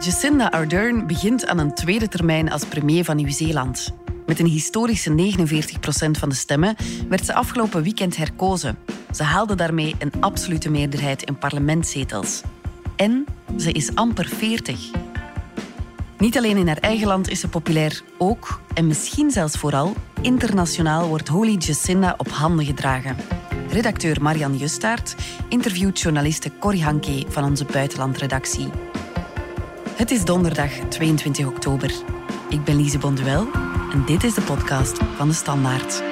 Jacinda Ardern begint aan een tweede termijn als premier van Nieuw-Zeeland. Met een historische 49% van de stemmen werd ze afgelopen weekend herkozen. Ze haalde daarmee een absolute meerderheid in parlementszetels. En ze is amper 40. Niet alleen in haar eigen land is ze populair, ook, en misschien zelfs vooral, internationaal wordt Holy Jacinda op handen gedragen. Redacteur Marian Justaert interviewt journaliste Corrie Hanke van onze buitenlandredactie. Het is donderdag 22 oktober. Ik ben Lise Bonduel en dit is de podcast van de Standaard.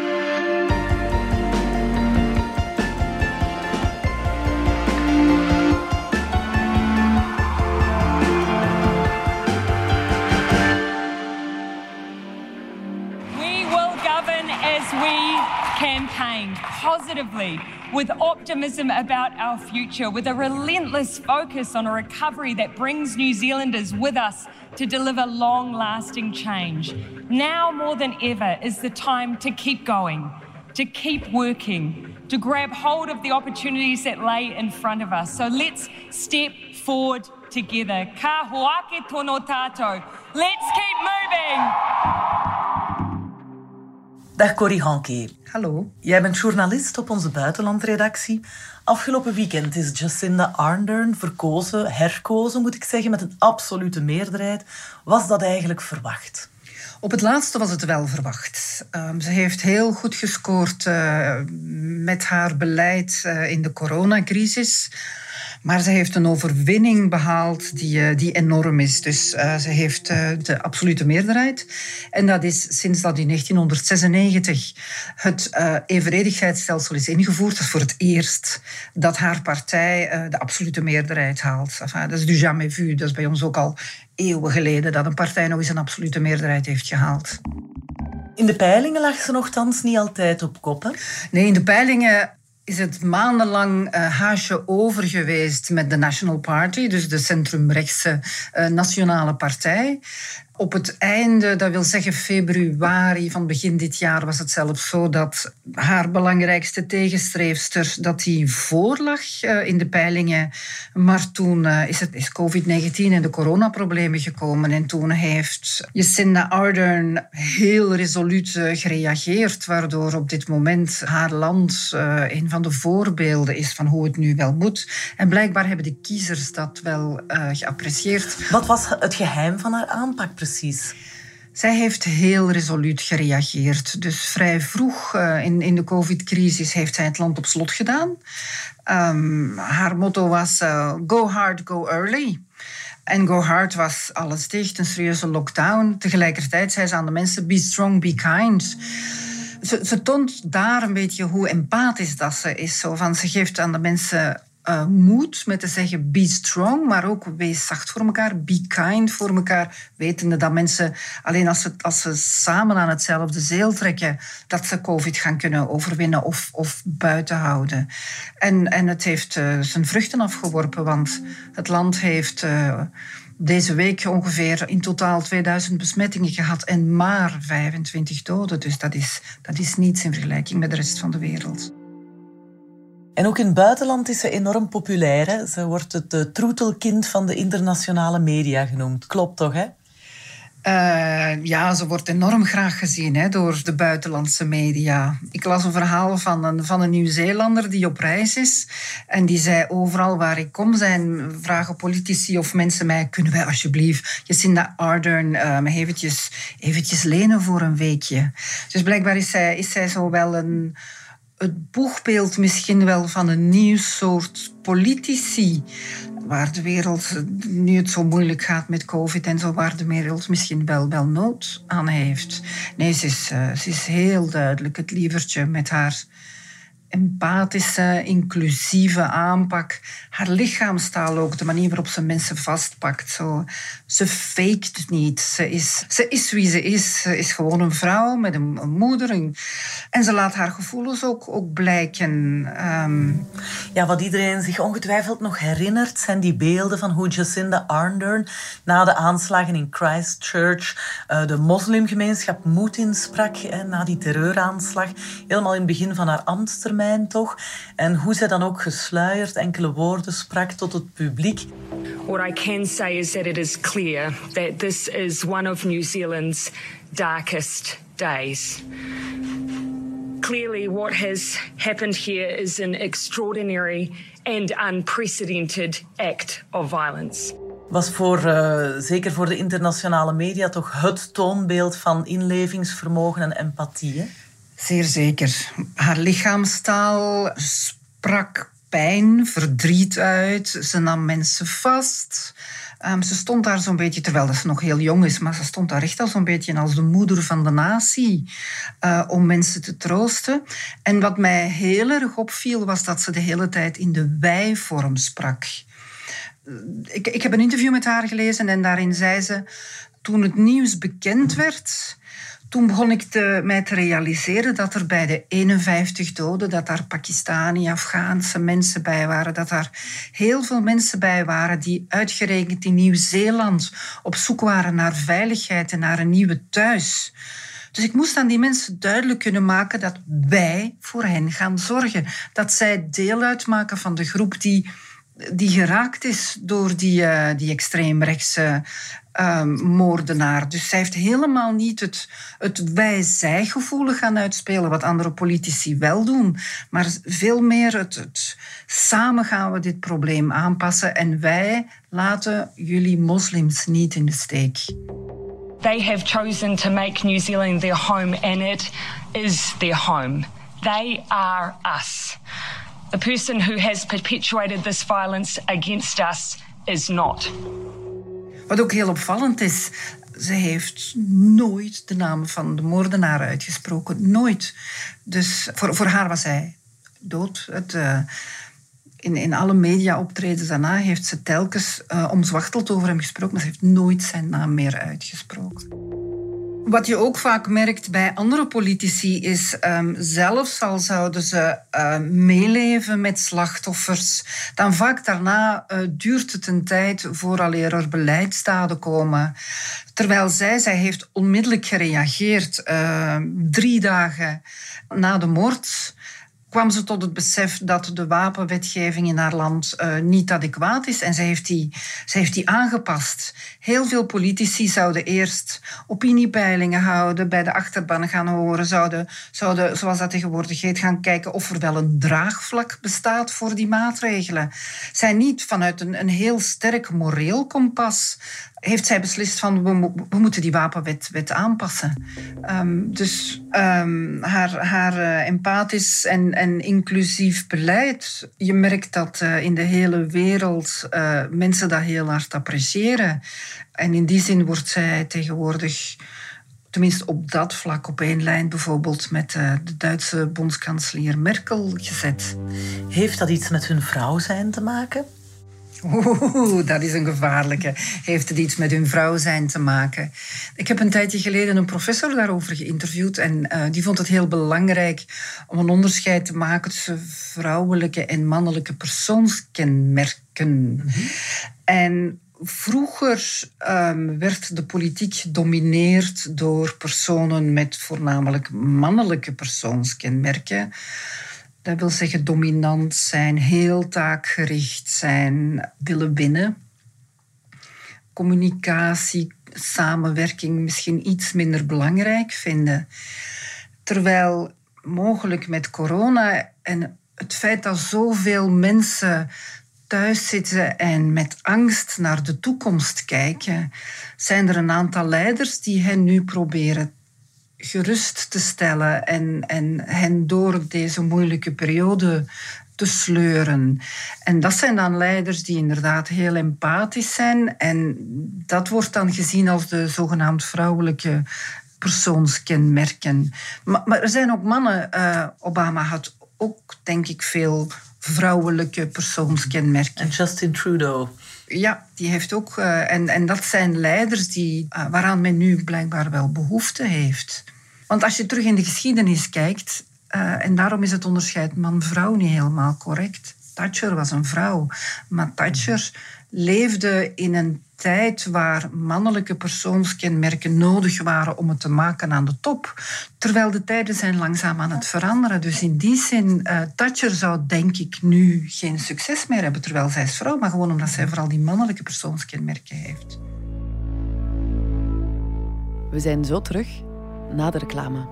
Positively, with optimism about our future, with a relentless focus on a recovery that brings New Zealanders with us to deliver long lasting change. Now more than ever is the time to keep going, to keep working, to grab hold of the opportunities that lay in front of us. So let's step forward together. Ka hoake tono tato. Let's keep moving. Dag Corrie Hanke. Hallo. Jij bent journalist op onze buitenlandredactie. Afgelopen weekend is Jacinda Ardern verkozen, herkozen moet ik zeggen, met een absolute meerderheid. Was dat eigenlijk verwacht? Op het laatste was het wel verwacht. Um, ze heeft heel goed gescoord uh, met haar beleid uh, in de coronacrisis. Maar ze heeft een overwinning behaald die, eh, die enorm is. Dus uh, ze heeft uh, de absolute meerderheid. En dat is sinds dat in 1996 het uh, evenredigheidsstelsel is ingevoerd. Dat is voor het eerst dat haar partij de absolute meerderheid haalt. Enfin, dat is du jamais vu. Dat is bij ons ook al eeuwen geleden dat een partij nog eens een absolute meerderheid heeft gehaald. In de peilingen lag ze nogthans niet altijd op kop. Nee, in de peilingen is het maandenlang uh, haasje over geweest met de National Party, dus de centrumrechtse uh, nationale partij. Op het einde, dat wil zeggen februari van begin dit jaar, was het zelfs zo dat haar belangrijkste tegenstreefster dat die voorlag uh, in de peilingen. Maar toen uh, is, het, is COVID-19 en de coronaproblemen gekomen. En toen heeft Jacinda Ardern heel resoluut uh, gereageerd, waardoor op dit moment haar land een van de voorbeelden is van hoe het nu wel moet. En blijkbaar hebben de kiezers dat wel geapprecieerd. Wat was het geheim van haar aanpak precies? Zij heeft heel resoluut gereageerd. Dus vrij vroeg uh, in, in de COVID-crisis heeft zij het land op slot gedaan. Um, haar motto was uh, go hard, go early. En go hard was alles dicht, een serieuze lockdown. Tegelijkertijd zei ze aan de mensen, be strong, be kind. Ze, ze toont daar een beetje hoe empathisch dat ze is. Zo van, ze geeft aan de mensen uh, moed met te zeggen be strong, maar ook wees zacht voor elkaar, be kind voor elkaar, wetende dat mensen alleen als ze, als ze samen aan hetzelfde zeel trekken, dat ze COVID gaan kunnen overwinnen of, of buiten houden. En, en het heeft uh, zijn vruchten afgeworpen, want het land heeft. Uh, deze week ongeveer in totaal 2000 besmettingen gehad en maar 25 doden. Dus dat is, dat is niets in vergelijking met de rest van de wereld. En ook in het buitenland is ze enorm populair. Hè? Ze wordt het uh, troetelkind van de internationale media genoemd. Klopt toch, hè? Uh, ja, ze wordt enorm graag gezien hè, door de buitenlandse media. Ik las een verhaal van een, van een Nieuw-Zeelander die op reis is. En die zei, overal waar ik kom zijn vragen politici of mensen mij... kunnen wij alsjeblieft Jacinda Ardern um, eventjes, eventjes lenen voor een weekje? Dus blijkbaar is zij, is zij zo wel een het boegbeeld misschien wel van een nieuw soort politici. Waar de wereld nu het zo moeilijk gaat met COVID en zo, waar de wereld misschien wel, wel nood aan heeft. Nee, ze is, uh, ze is heel duidelijk het lievertje met haar empathische, inclusieve aanpak. Haar lichaamstaal ook, de manier waarop ze mensen vastpakt. Zo. Ze faked niet. Ze is, ze is wie ze is. Ze is gewoon een vrouw met een, moeder. En ze laat haar gevoelens ook, ook blijken. Um... Ja, wat iedereen zich ongetwijfeld nog herinnert... zijn die beelden van hoe Jacinda Ardern... na de aanslagen in Christchurch... Uh, de moslimgemeenschap moed insprak... Na die terreuraanslag. Helemaal in het begin van haar toch? En hoe zij dan ook gesluierd enkele woorden sprak tot het publiek. What I can say is that it is clear that this is one of New Zealand's darkest days. Clearly, what has happened here is an extraordinary and unprecedented act of violence. Was voor, uh, zeker voor de internationale media toch het toonbeeld van inlevingsvermogen en empathie? Hè? Zeer zeker. Haar lichaamstaal sprak pijn, verdriet uit. Ze nam mensen vast. Um, ze stond daar zo'n beetje, terwijl ze nog heel jong is, maar ze stond daar echt al zo'n beetje als de moeder van de natie uh, om mensen te troosten. En wat mij heel erg opviel, was dat ze de hele tijd in de wij-vorm sprak. Ik, ik heb een interview met haar gelezen en daarin zei ze, toen het nieuws bekend werd, toen begon ik te, mij te realiseren dat er bij de 51 doden, dat daar Pakistani, Afghaanse mensen bij waren, dat daar heel veel mensen bij waren die uitgerekend in Nieuw-Zeeland op zoek waren naar veiligheid en naar een nieuwe thuis. Dus ik moest aan die mensen duidelijk kunnen maken dat wij voor hen gaan zorgen. Dat zij deel uitmaken van de groep die, die geraakt is door die, uh, die extreemrechtse um, moordenaar. Dus zij heeft helemaal niet het, het wij-zij-gevoel gaan uitspelen, wat andere politici wel doen. Maar veel meer het, het samen gaan we dit probleem aanpassen en wij laten jullie moslims niet in de steek. They have chosen to make New Zealand their home and it is their home. They are us. The person who has perpetuated this violence against us is not. Wat ook heel opvallend is, ze heeft nooit de naam van de moordenaar uitgesproken. Nooit. Dus voor, voor haar was hij dood. Het, uh, in, in alle media-optredens daarna heeft ze telkens uh, omzwachteld over hem gesproken, maar ze heeft nooit zijn naam meer uitgesproken. Wat je ook vaak merkt bij andere politici is, um, zelfs al zouden ze uh, meeleven met slachtoffers, dan vaak daarna uh, duurt het een tijd vooraleer er beleidsdaden komen. Terwijl zij, zij heeft onmiddellijk gereageerd, uh, drie dagen na de moord kwam ze tot het besef dat de wapenwetgeving in haar land uh, niet adequaat is. En ze heeft, die, ze heeft die aangepast. Heel veel politici zouden eerst opiniepeilingen houden, bij de achterban gaan horen, zouden, zouden, zoals dat tegenwoordig heet, gaan kijken of er wel een draagvlak bestaat voor die maatregelen. Zij niet vanuit een, een heel sterk moreel kompas heeft zij beslist van we, moeten die wapenwet wet aanpassen. Um, dus um, haar, haar uh, empathisch en inclusief beleid, je merkt dat uh, in de hele wereld uh, mensen dat heel hard appreciëren. En in die zin wordt zij tegenwoordig tenminste op dat vlak op één lijn bijvoorbeeld met de Duitse bondskanselier Merkel gezet. Heeft dat iets met hun vrouw zijn te maken? Oeh, dat is een gevaarlijke. Heeft het iets met hun vrouw zijn te maken? Ik heb een tijdje geleden een professor daarover geïnterviewd en uh, die vond het heel belangrijk om een onderscheid te maken tussen vrouwelijke en mannelijke persoonskenmerken. Mm -hmm. En Vroeger um, werd de politiek gedomineerd door personen met voornamelijk mannelijke persoonskenmerken. Dat wil zeggen dominant zijn, heel taakgericht zijn, willen winnen. Communicatie, samenwerking misschien iets minder belangrijk vinden. Terwijl mogelijk met corona en het feit dat zoveel mensen thuis zitten en met angst naar de toekomst kijken, zijn er een aantal leiders die hen nu proberen gerust te stellen en, en hen door deze moeilijke periode te sleuren. En dat zijn dan leiders die inderdaad heel empathisch zijn. En dat wordt dan gezien als de zogenaamd vrouwelijke persoonskenmerken. Maar, maar er zijn ook mannen. Uh, Obama had ook, denk ik, veel vrouwelijke persoonskenmerken. En Justin Trudeau. Ja, die heeft ook. Uh, en, en dat zijn leiders die, uh, waaraan men nu blijkbaar wel behoefte heeft. Want als je terug in de geschiedenis kijkt, uh, en daarom is het onderscheid man-vrouw niet helemaal correct. Thatcher was een vrouw. Maar Thatcher leefde in een tijd waar mannelijke persoonskenmerken nodig waren om het te maken aan de top. Terwijl de tijden zijn langzaam aan het veranderen. Dus in die zin, uh, Thatcher zou denk ik nu geen succes meer hebben, terwijl zij is vrouw, maar gewoon omdat zij vooral die mannelijke persoonskenmerken heeft. We zijn zo terug na de reclame.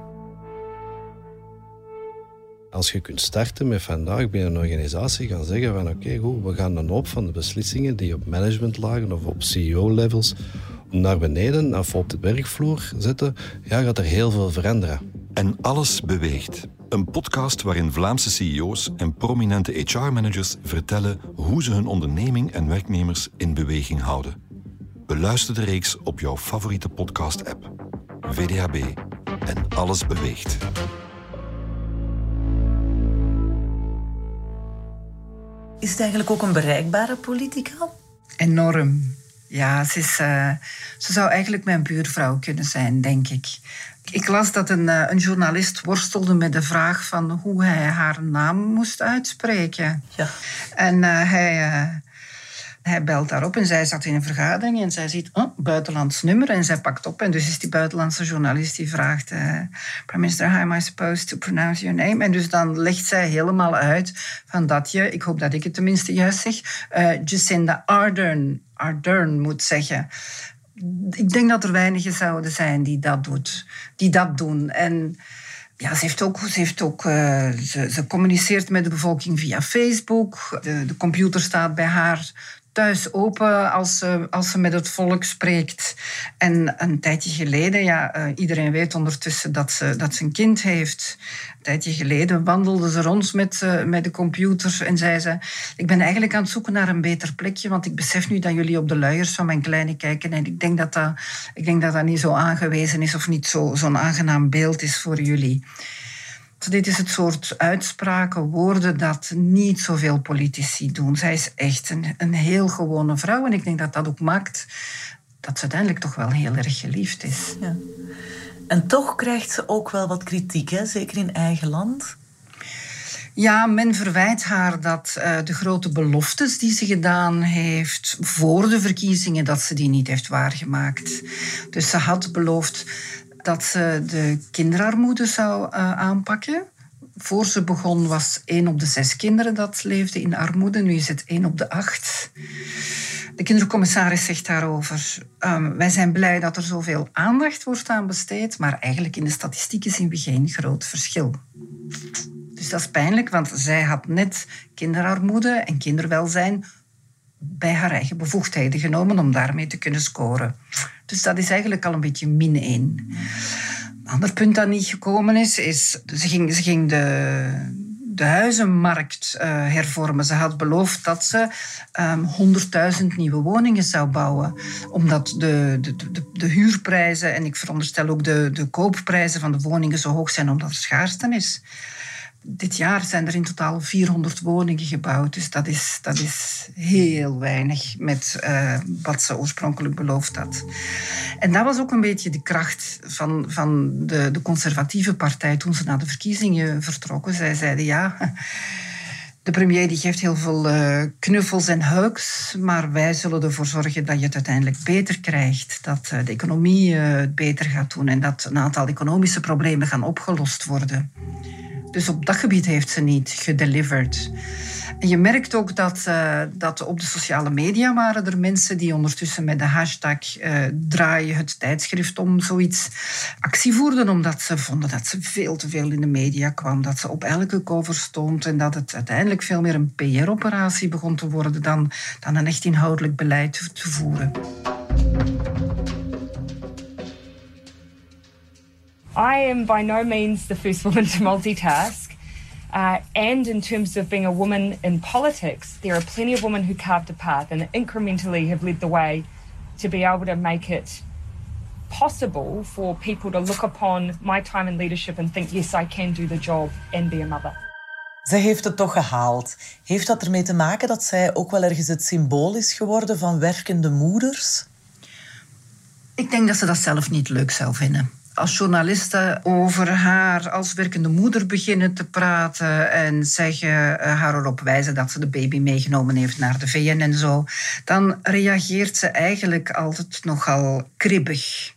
Als je kunt starten met vandaag binnen een organisatie gaan zeggen van oké, goed, we gaan een hoop van de beslissingen die op managementlagen of op CEO-levels naar beneden of op de werkvloer zetten, ja, gaat er heel veel veranderen. En alles beweegt. Een podcast waarin Vlaamse CEO's en prominente HR-managers vertellen hoe ze hun onderneming en werknemers in beweging houden. Beluister de reeks op jouw favoriete podcast-app. VDHB en alles beweegt. Is het eigenlijk ook een bereikbare politica? Enorm. Ja, ze, is, uh, ze zou eigenlijk mijn buurvrouw kunnen zijn, denk ik. Ik las dat een, uh, een journalist worstelde met de vraag van hoe hij haar naam moest uitspreken. Ja. En uh, hij hij belt daarop en zij zat in een vergadering en zij ziet oh, buitenlands nummer en zij pakt op. En dus is die buitenlandse journalist die vraagt, uh, Prime Minister, how am I supposed to pronounce your name? En dus dan legt zij helemaal uit van dat je, ik hoop dat ik het tenminste juist zeg, uh, Jacinda Ardern, moet zeggen. Ik denk dat er weinigen zouden zijn die dat, doet, die dat doen. En ja, ze heeft ook, ze, heeft ook uh, ze, communiceert met de bevolking via Facebook. De computer staat bij haar thuis open als ze, als ze met het volk spreekt. En een tijdje geleden, ja, uh, iedereen weet ondertussen dat ze, dat ze een kind heeft. Een tijdje geleden wandelde ze rond met, uh, met de computer en zei ze... Ik ben eigenlijk aan het zoeken naar een beter plekje, want ik besef nu dat jullie op de luiers van mijn kleine kijken. En ik denk dat dat, ik denk dat, dat niet zo aangewezen is of niet zo'n zo aangenaam beeld is voor jullie. Dit is het soort uitspraken, woorden dat niet zoveel politici doen. Zij is echt een, een heel gewone vrouw. En ik denk dat dat ook maakt dat ze uiteindelijk toch wel heel erg geliefd is. Ja. En toch krijgt ze ook wel wat kritiek, hè? zeker in eigen land. Ja, men verwijt haar dat uh, de grote beloftes die ze gedaan heeft voor de verkiezingen, dat ze die niet heeft waargemaakt. Dus ze had beloofd dat ze de kinderarmoede zou uh, aanpakken. Voor ze begon was één op de zes kinderen dat leefde in armoede. Nu is het één op de acht. De kindercommissaris zegt daarover: um, Wij zijn blij dat er zoveel aandacht wordt aan besteed, maar eigenlijk in de statistieken zien we geen groot verschil. Dus dat is pijnlijk, want zij had net kinderarmoede en kinderwelzijn bij haar eigen bevoegdheden genomen om daarmee te kunnen scoren. Dus dat is eigenlijk al een beetje min 1. Een ander punt dat niet gekomen is, is ze ging, ze ging de, de huizenmarkt uh, hervormen. Ze had beloofd dat ze um, ehm, 100.000 nieuwe woningen zou bouwen. Omdat de, de, de, de, huurprijzen en ik veronderstel ook de, de koopprijzen van de woningen zo hoog zijn omdat er schaarste is dit jaar zijn er in totaal 400 woningen gebouwd. Dus dat is, dat is heel weinig met uh, wat ze oorspronkelijk beloofd had. En dat was ook een beetje de kracht van, van de, de conservatieve partij toen ze naar de verkiezingen vertrokken. Zij zeiden ja. De premier die geeft heel veel uh, knuffels en hugs, maar wij zullen ervoor zorgen dat je het uiteindelijk beter krijgt. Dat uh, de economie het beter gaat doen en dat een aantal economische problemen gaan opgelost worden. Dus op dat gebied heeft ze niet gedelivered. En je merkt ook dat, uh, dat op de sociale media waren er mensen die ondertussen met de hashtag uh, draai het tijdschrift om zoiets actie voerden, omdat ze vonden dat ze veel te veel in de media kwam, dat ze op elke cover stond en dat het uiteindelijk veel meer een PR-operatie begon te worden dan, dan een echt inhoudelijk beleid te voeren. I am by no means the first woman to multitask. Uh, and in terms of being a woman in politics, there are plenty of women who carved a path and incrementally have led the way to be able to make it possible for people to look upon my time in leadership and think, yes, I can do the job and be a mother. Zij heeft het toch gehaald. Heeft dat ermee te maken dat zij ook wel ergens het symbool is geworden van werkende moeders? Ik denk dat ze dat zelf niet leuk zou vinden als journalisten over haar als werkende moeder beginnen te praten en zeggen, eh, haar erop wijzen dat ze de baby meegenomen heeft naar de VN en zo, dan reageert ze eigenlijk altijd nogal kribbig.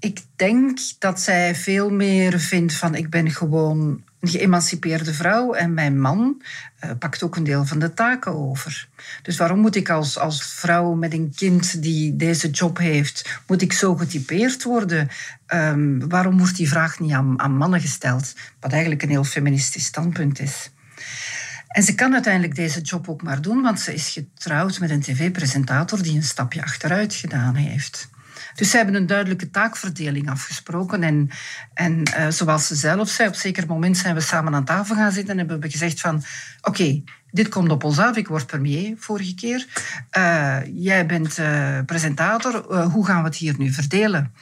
Ik denk dat zij veel meer vindt van ik ben gewoon een geëmancipeerde vrouw en mijn man uh, pakt ook een deel van de taken over. Dus waarom moet ik als, als vrouw met een kind die deze job heeft, moet ik zo getypeerd worden? Um, waarom wordt die vraag niet aan, aan mannen gesteld? Wat eigenlijk een heel feministisch standpunt is. En ze kan uiteindelijk deze job ook maar doen, want ze is getrouwd met een tv-presentator die een stapje achteruit gedaan heeft. Dus ze hebben een duidelijke taakverdeling afgesproken. En, en uh, zoals ze zelf zei, op zeker moment zijn we samen aan tafel gaan zitten en hebben we gezegd van... Oké, dit komt op ons af. Ik word premier vorige keer. Uh, jij bent uh, presentator. hoe gaan we het hier nu verdelen?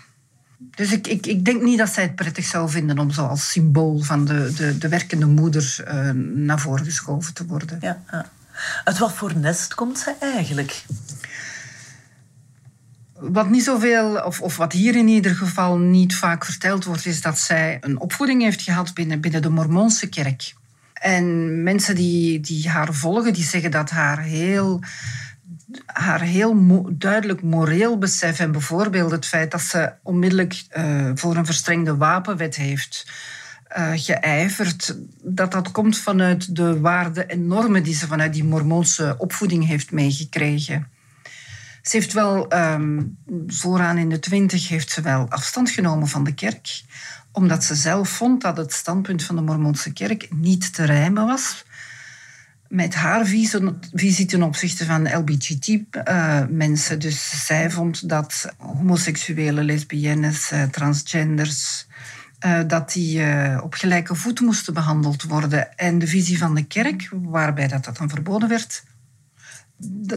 Dus ik, ik, ik denk niet dat zij het prettig zou vinden om zo als symbool van de, de, de werkende moeder naar voren geschoven te worden. Ja. Uit wat voor nest komt zij eigenlijk? Wat niet zoveel, of, of wat hier in ieder geval niet vaak verteld wordt, is dat zij een opvoeding heeft gehad binnen, binnen de Mormoonse kerk. En mensen die, die haar volgen, die zeggen dat haar heel, haar heel duidelijk moreel besef en bijvoorbeeld het feit dat ze onmiddellijk uh, voor een verstrengde wapenwet heeft uh, geijverd, dat dat komt vanuit de waarden en normen die ze vanuit die Mormoonse opvoeding heeft meegekregen. Ze heeft wel um, vooraan in de twintig heeft ze wel afstand genomen van de kerk, omdat ze zelf vond dat het standpunt van de Mormoonse kerk niet te rijmen was met haar visie ten opzichte van LBGT-mensen. Eh, dus zij vond dat homoseksuele, lesbiennes, uh, transgenders, uh, dat die op gelijke voet moesten behandeld worden. En de visie van de kerk, waarbij dat, dat dan verboden werd,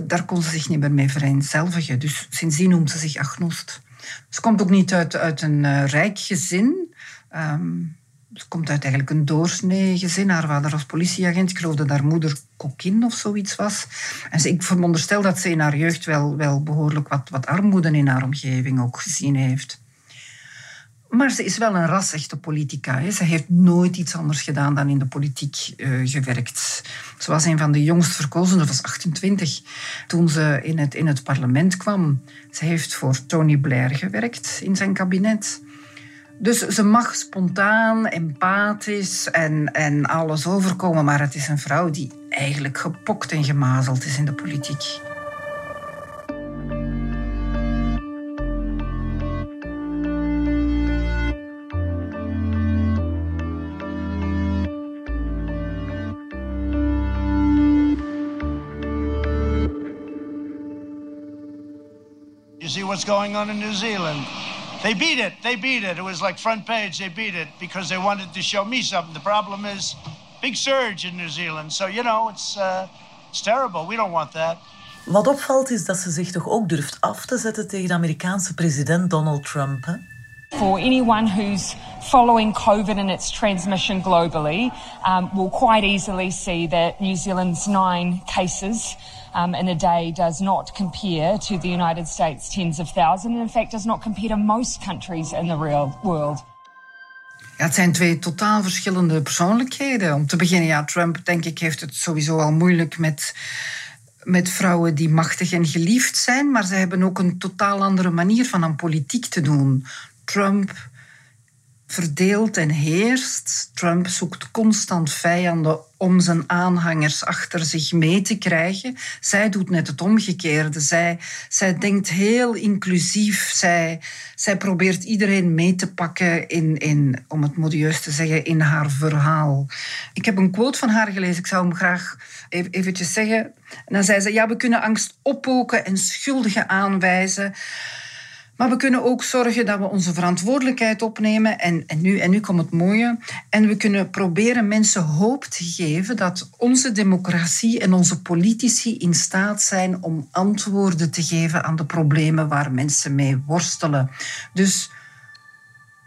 daar kon ze zich niet meer mee vereenzelvigen. Dus sindsdien noemt ze zich agnost. Ze komt ook niet uit, uit een uh, rijk gezin. Um, ze komt uit eigenlijk een doorsnee gezin. Haar vader was politieagent. Ik geloof dat haar moeder kokkin of zoiets was. En ik veronderstel dat ze in haar jeugd wel, wel behoorlijk wat, wat armoede in haar omgeving ook gezien heeft. Maar ze is wel een rasechte politica. Hè. Ze heeft nooit iets anders gedaan dan in de politiek uh, gewerkt. Ze was een van de jongst verkozenen, was 28, toen ze in het, in het parlement kwam. Ze heeft voor Tony Blair gewerkt in zijn kabinet. Dus ze mag spontaan, empathisch en, en alles overkomen, maar het is een vrouw die eigenlijk gepokt en gemazeld is in de politiek. What's going on in New Zealand. They beat it. They beat it. It was like front page. They beat it because they wanted to show me something. The problem is big surge in New Zealand. So, you know, it's, uh, it's terrible. We don't want that. Wat opvalt is dat ze zich toch ook durft af te zetten tegen de Amerikaanse president Donald Trump. Hè? For anyone who's following COVID and its transmission globally, um, will quite easily see that New Zealand's nine cases um, in a day does not compare to the United States tens of thousands. In fact, does not compare to most countries in the real world. Ja, het zijn twee totaal verschillende persoonlijkheden. Om te beginnen, ja, Trump, denk ik, heeft het sowieso al moeilijk met, met vrouwen die machtig en geliefd zijn. Maar ze hebben ook een totaal andere manier van aan politiek te doen. Trump verdeelt en heerst. Trump zoekt constant vijanden om zijn aanhangers achter zich mee te krijgen. Zij doet net het omgekeerde. Zij, zij denkt heel inclusief. Zij, zij probeert iedereen mee te pakken in, in, om het modieus te zeggen, in haar verhaal. Ik heb een quote van haar gelezen. Ik zou hem graag even, eventjes zeggen. En dan zei ze, ja, we kunnen angst oppoken en schuldigen aanwijzen. Maar we kunnen ook zorgen dat we onze verantwoordelijkheid opnemen. En, en, nu, en nu komt het mooie. En we kunnen proberen mensen hoop te geven dat onze democratie en onze politici in staat zijn om antwoorden te geven aan de problemen waar mensen mee worstelen. Dus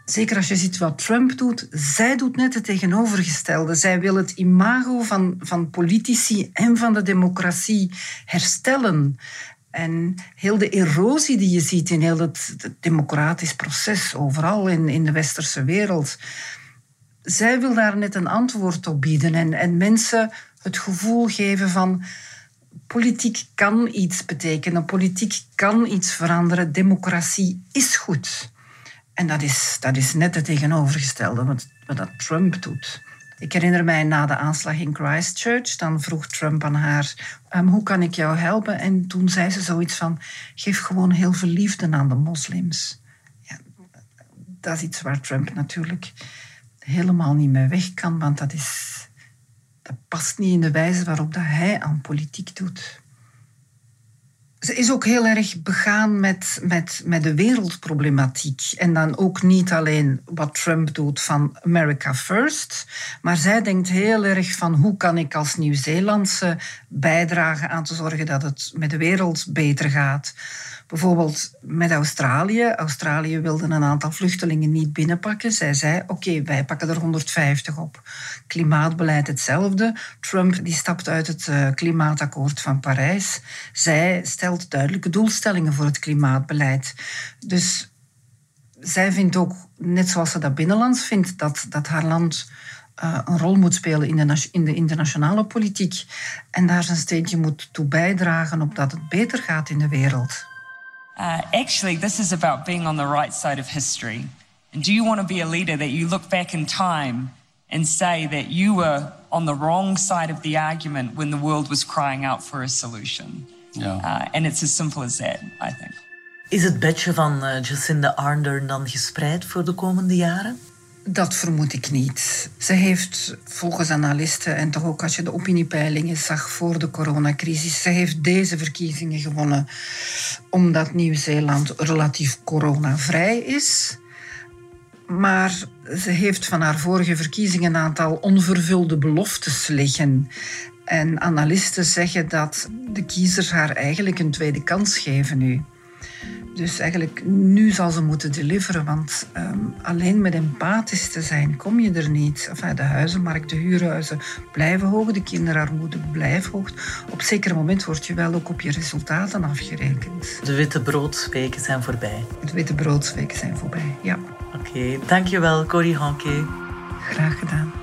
zeker als je ziet wat Trump doet, zij doet net het tegenovergestelde. Zij wil het imago van, van politici en van de democratie herstellen. En heel de erosie die je ziet in heel het, democratisch proces, overal in, in de westerse wereld. Zij wil daar net een antwoord op bieden en, en mensen het gevoel geven van politiek kan iets betekenen, politiek kan iets veranderen, democratie is goed. En dat is, dat is net het tegenovergestelde wat, wat Trump doet. Ik herinner mij na de aanslag in Christchurch, dan vroeg Trump aan haar, um, hoe kan ik jou helpen? En toen zei ze zoiets van, geef gewoon heel veel liefde aan de moslims. Ja, dat is iets waar Trump natuurlijk helemaal niet mee weg kan, want dat, is, dat past niet in de wijze waarop dat hij aan politiek doet ze is ook heel erg begaan met, met, met de wereldproblematiek. En dan ook niet alleen wat Trump doet van America First, maar zij denkt heel erg van hoe kan ik als Nieuw-Zeelandse bijdragen aan te zorgen dat het met de wereld beter gaat. Bijvoorbeeld met Australië. Australië wilde een aantal vluchtelingen niet binnenpakken. Zij zei, oké, wij pakken er 150 op. Klimaatbeleid hetzelfde. Trump die stapt uit het uh, klimaatakkoord van Parijs. Zij stelt duidelijke doelstellingen voor het klimaatbeleid. Dus zij vindt ook, net zoals ze dat binnenlands vindt, dat, dat haar land uh, een rol moet spelen in de, in de internationale politiek en daar zijn steentje moet toe bijdragen opdat het beter gaat in de wereld. Uh, actually, this is about being on the right side of history. And do you want to be a leader that you look back in time and say that you were on the wrong side of the argument when the world was crying out for a solution? Yeah. Uh, and it's as simple as that, I think. Is het bedje van uh, Jacinda Ardern dan gespreid voor de komende jaren? Dat vermoed ik niet. Ze heeft volgens analisten en toch ook als je de opiniepeilingen zag voor de coronacrisis, ze heeft deze verkiezingen gewonnen omdat Nieuw-Zeeland relatief coronavrij is. Maar ze heeft van haar vorige verkiezingen een aantal onvervulde beloftes liggen. En analisten zeggen dat de kiezers haar eigenlijk een tweede kans geven nu. Dus eigenlijk nu zal ze moeten deliveren, want um, alleen met empathisch te zijn kom je er niet. Enfin, de huizenmarkt, de huurhuizen blijven hoog, de kinderarmoede blijft hoog. Op een zeker moment word je wel ook op je resultaten afgerekend. De witte broodsweken zijn voorbij. De witte broodsweken zijn voorbij, ja. Oké, okay, dankjewel Corrie Hanke. Graag gedaan.